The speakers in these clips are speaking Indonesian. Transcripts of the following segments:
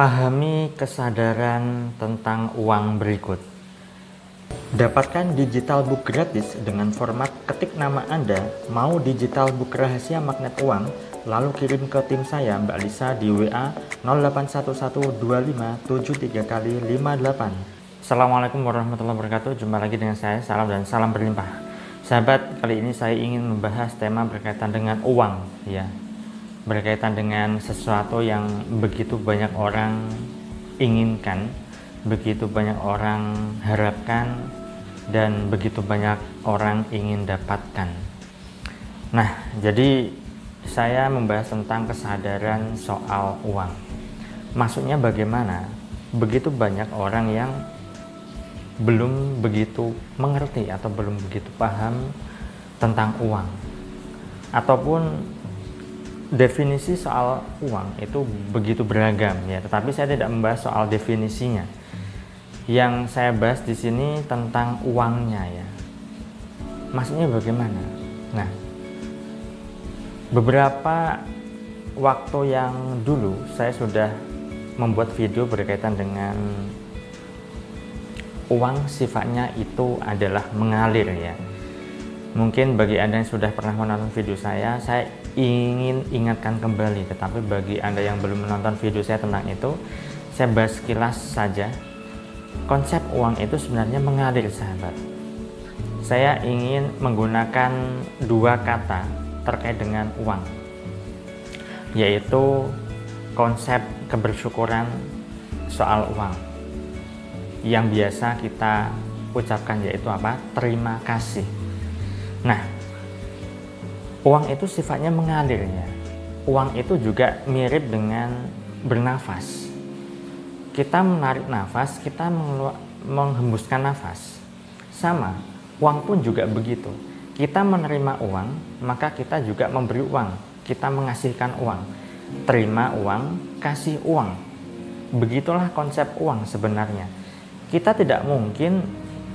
Pahami kesadaran tentang uang berikut. Dapatkan digital book gratis dengan format ketik nama Anda, mau digital book rahasia magnet uang, lalu kirim ke tim saya Mbak Lisa di WA 08112573 kali 58. Assalamualaikum warahmatullahi wabarakatuh. Jumpa lagi dengan saya, salam dan salam berlimpah. Sahabat, kali ini saya ingin membahas tema berkaitan dengan uang, ya. Berkaitan dengan sesuatu yang begitu banyak orang inginkan, begitu banyak orang harapkan, dan begitu banyak orang ingin dapatkan. Nah, jadi saya membahas tentang kesadaran soal uang. Maksudnya bagaimana? Begitu banyak orang yang belum begitu mengerti atau belum begitu paham tentang uang ataupun definisi soal uang itu begitu beragam ya. Tetapi saya tidak membahas soal definisinya. Yang saya bahas di sini tentang uangnya ya. Maksudnya bagaimana? Nah beberapa waktu yang dulu saya sudah membuat video berkaitan dengan uang sifatnya itu adalah mengalir ya. Mungkin bagi anda yang sudah pernah menonton video saya saya ingin ingatkan kembali tetapi bagi anda yang belum menonton video saya tentang itu saya bahas sekilas saja konsep uang itu sebenarnya mengalir sahabat saya ingin menggunakan dua kata terkait dengan uang yaitu konsep kebersyukuran soal uang yang biasa kita ucapkan yaitu apa? Terima kasih. Nah, uang itu sifatnya mengalir ya. Uang itu juga mirip dengan bernafas. Kita menarik nafas, kita menghembuskan nafas. Sama, uang pun juga begitu. Kita menerima uang, maka kita juga memberi uang. Kita mengasihkan uang. Terima uang, kasih uang. Begitulah konsep uang sebenarnya kita tidak mungkin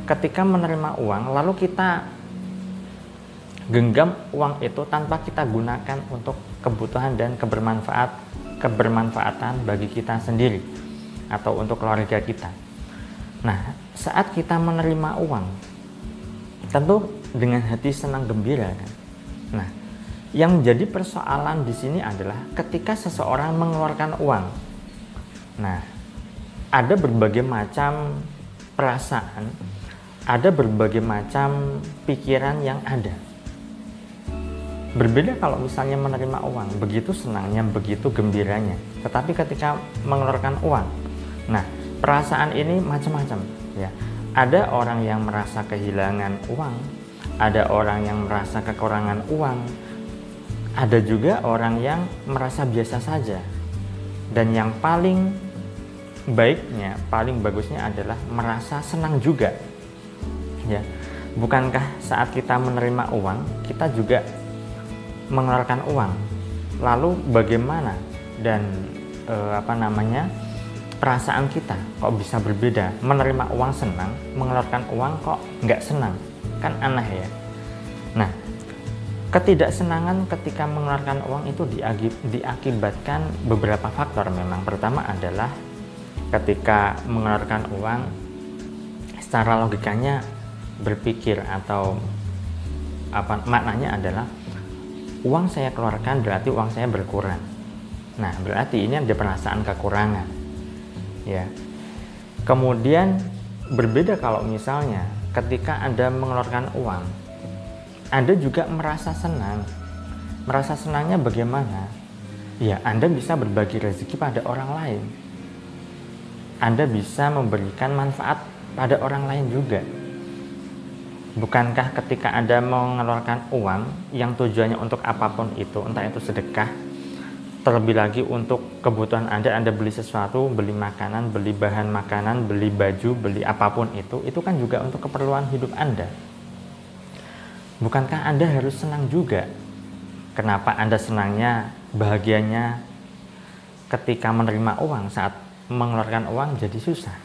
ketika menerima uang lalu kita genggam uang itu tanpa kita gunakan untuk kebutuhan dan kebermanfaat kebermanfaatan bagi kita sendiri atau untuk keluarga kita. Nah, saat kita menerima uang, tentu dengan hati senang gembira kan. Nah, yang menjadi persoalan di sini adalah ketika seseorang mengeluarkan uang. Nah, ada berbagai macam perasaan, ada berbagai macam pikiran yang ada. Berbeda kalau misalnya menerima uang, begitu senangnya, begitu gembiranya. Tetapi ketika mengeluarkan uang, nah perasaan ini macam-macam ya. Ada orang yang merasa kehilangan uang, ada orang yang merasa kekurangan uang, ada juga orang yang merasa biasa saja. Dan yang paling baiknya paling bagusnya adalah merasa senang juga ya bukankah saat kita menerima uang kita juga mengeluarkan uang. Lalu bagaimana dan e, apa namanya perasaan kita kok bisa berbeda? Menerima uang senang mengeluarkan uang kok nggak senang? Kan aneh ya. Nah ketidaksenangan ketika mengeluarkan uang itu diakibatkan beberapa faktor. Memang pertama adalah ketika mengeluarkan uang secara logikanya berpikir atau apa maknanya adalah uang saya keluarkan berarti uang saya berkurang. Nah, berarti ini ada perasaan kekurangan. Ya. Kemudian berbeda kalau misalnya ketika Anda mengeluarkan uang, Anda juga merasa senang. Merasa senangnya bagaimana? Ya, Anda bisa berbagi rezeki pada orang lain anda bisa memberikan manfaat pada orang lain juga. Bukankah ketika Anda mengeluarkan uang yang tujuannya untuk apa pun itu, entah itu sedekah, terlebih lagi untuk kebutuhan Anda, Anda beli sesuatu, beli makanan, beli bahan makanan, beli baju, beli apa pun itu, itu kan juga untuk keperluan hidup Anda. Bukankah Anda harus senang juga? Kenapa Anda senangnya, bahagianya ketika menerima uang saat mengeluarkan uang jadi susah.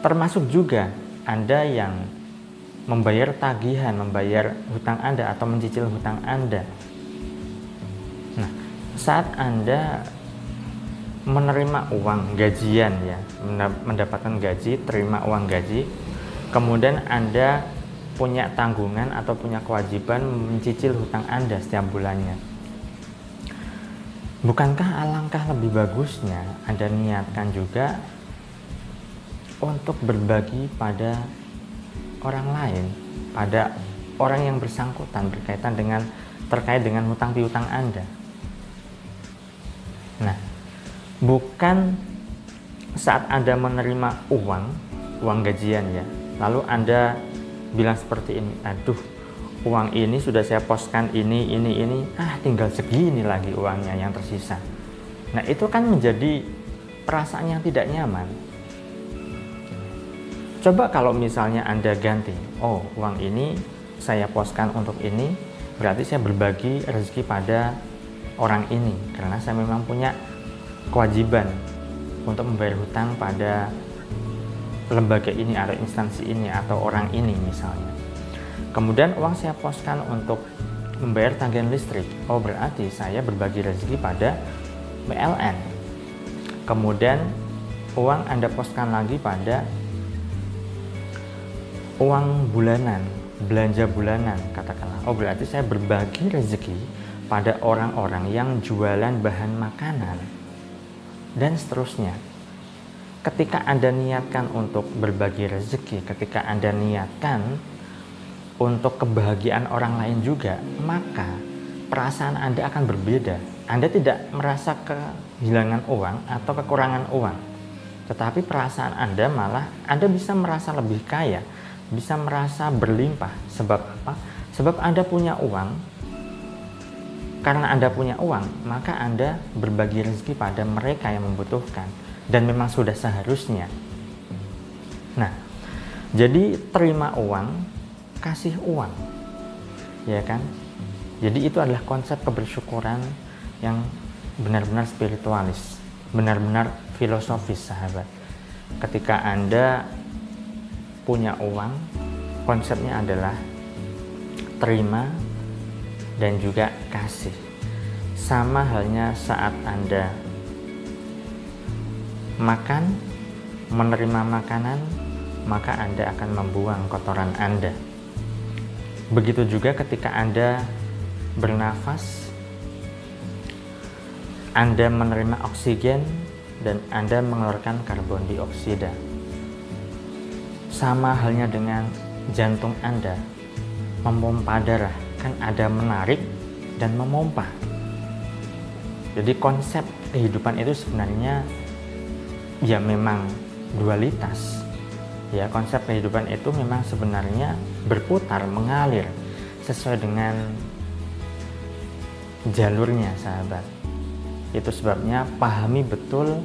Termasuk juga Anda yang membayar tagihan, membayar hutang Anda atau mencicil hutang Anda. Nah, saat Anda menerima uang gajian ya, mendapatkan gaji, terima uang gaji, kemudian Anda punya tanggungan atau punya kewajiban mencicil hutang Anda setiap bulannya. Bukankah alangkah lebih bagusnya Anda niatkan juga untuk berbagi pada orang lain, pada orang yang bersangkutan berkaitan dengan terkait dengan hutang piutang Anda. Nah, bukan saat Anda menerima uang, uang gajian ya, lalu Anda bilang seperti ini, aduh uang ini sudah saya poskan ini, ini, ini, ah tinggal segini lagi uangnya yang tersisa. Nah itu kan menjadi perasaan yang tidak nyaman. Coba kalau misalnya Anda ganti, oh uang ini saya poskan untuk ini, berarti saya berbagi rezeki pada orang ini karena saya memang punya kewajiban untuk membayar hutang pada lembaga ini atau instansi ini atau orang ini misalnya. Kemudian uang saya poskan untuk membayar tagihan listrik. Oh berarti saya berbagi rezeki pada PLN. Kemudian uang Anda poskan lagi pada uang bulanan belanja bulanan katakanlah. Oh berarti saya berbagi rezeki pada orang-orang yang jualan bahan makanan. Dan seterusnya. Ketika anda niatkan untuk berbagi rezeki ketika anda niatkan untuk kebahagiaan orang lain juga maka perasaan anda akan berbeda. Anda tidak merasa kehilangan uang atau kekurangan uang. Tetapi perasaan anda malah anda bisa merasa lebih kaya bisa merasa berlimpah. Sebab apa? Sebab Anda punya uang. Karena Anda punya uang, maka Anda berbagi rezeki pada mereka yang membutuhkan dan memang sudah seharusnya. Nah, jadi terima uang, kasih uang. Ya kan? Jadi itu adalah konsep kebersyukuran yang benar-benar spiritualis, benar-benar filosofis, sahabat. Ketika Anda punya uang konsepnya adalah terima dan juga kasih. Sama halnya saat Anda makan menerima makanan maka Anda akan membuang kotoran Anda. Begitu juga ketika Anda bernafas Anda menerima oksigen dan Anda mengeluarkan karbon dioksida sama halnya dengan jantung Anda memompa darah, kan ada menarik dan memompa. Jadi konsep kehidupan itu sebenarnya ya memang dualitas. Ya, konsep kehidupan itu memang sebenarnya berputar, mengalir sesuai dengan jalurnya, sahabat. Itu sebabnya pahami betul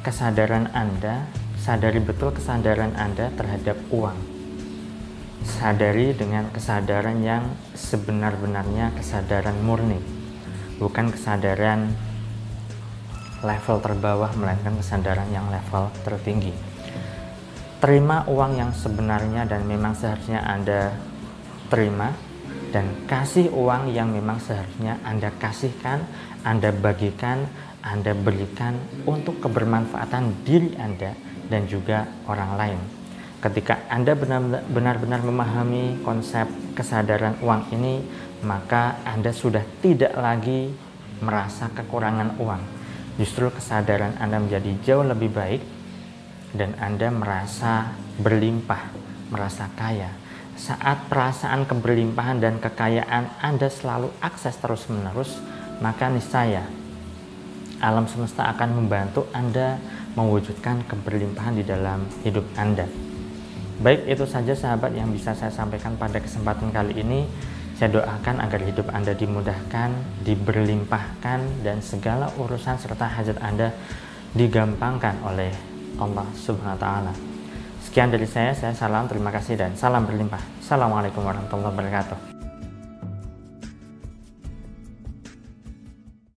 kesadaran Anda sadari betul kesadaran Anda terhadap uang. Sadari dengan kesadaran yang sebenar-benarnya kesadaran murni, bukan kesadaran level terbawah, melainkan kesadaran yang level tertinggi. Terima uang yang sebenarnya dan memang seharusnya Anda terima, dan kasih uang yang memang seharusnya Anda kasihkan, Anda bagikan, Anda berikan untuk kebermanfaatan diri Anda dan juga orang lain. Ketika Anda benar-benar memahami konsep kesadaran uang ini, maka Anda sudah tidak lagi merasa kekurangan uang. Justru kesadaran Anda menjadi jauh lebih baik dan Anda merasa berlimpah, merasa kaya. Saat perasaan keberlimpahan dan kekayaan Anda selalu akses terus-menerus, maka niscaya alam semesta akan membantu Anda mewujudkan keberlimpahan di dalam hidup Anda. Baik, itu saja sahabat yang bisa saya sampaikan pada kesempatan kali ini. Saya doakan agar hidup Anda dimudahkan, diberlimpahkan, dan segala urusan serta hajat Anda digampangkan oleh Allah Subhanahu wa Ta'ala. Sekian dari saya, saya salam, terima kasih, dan salam berlimpah. Assalamualaikum warahmatullahi wabarakatuh.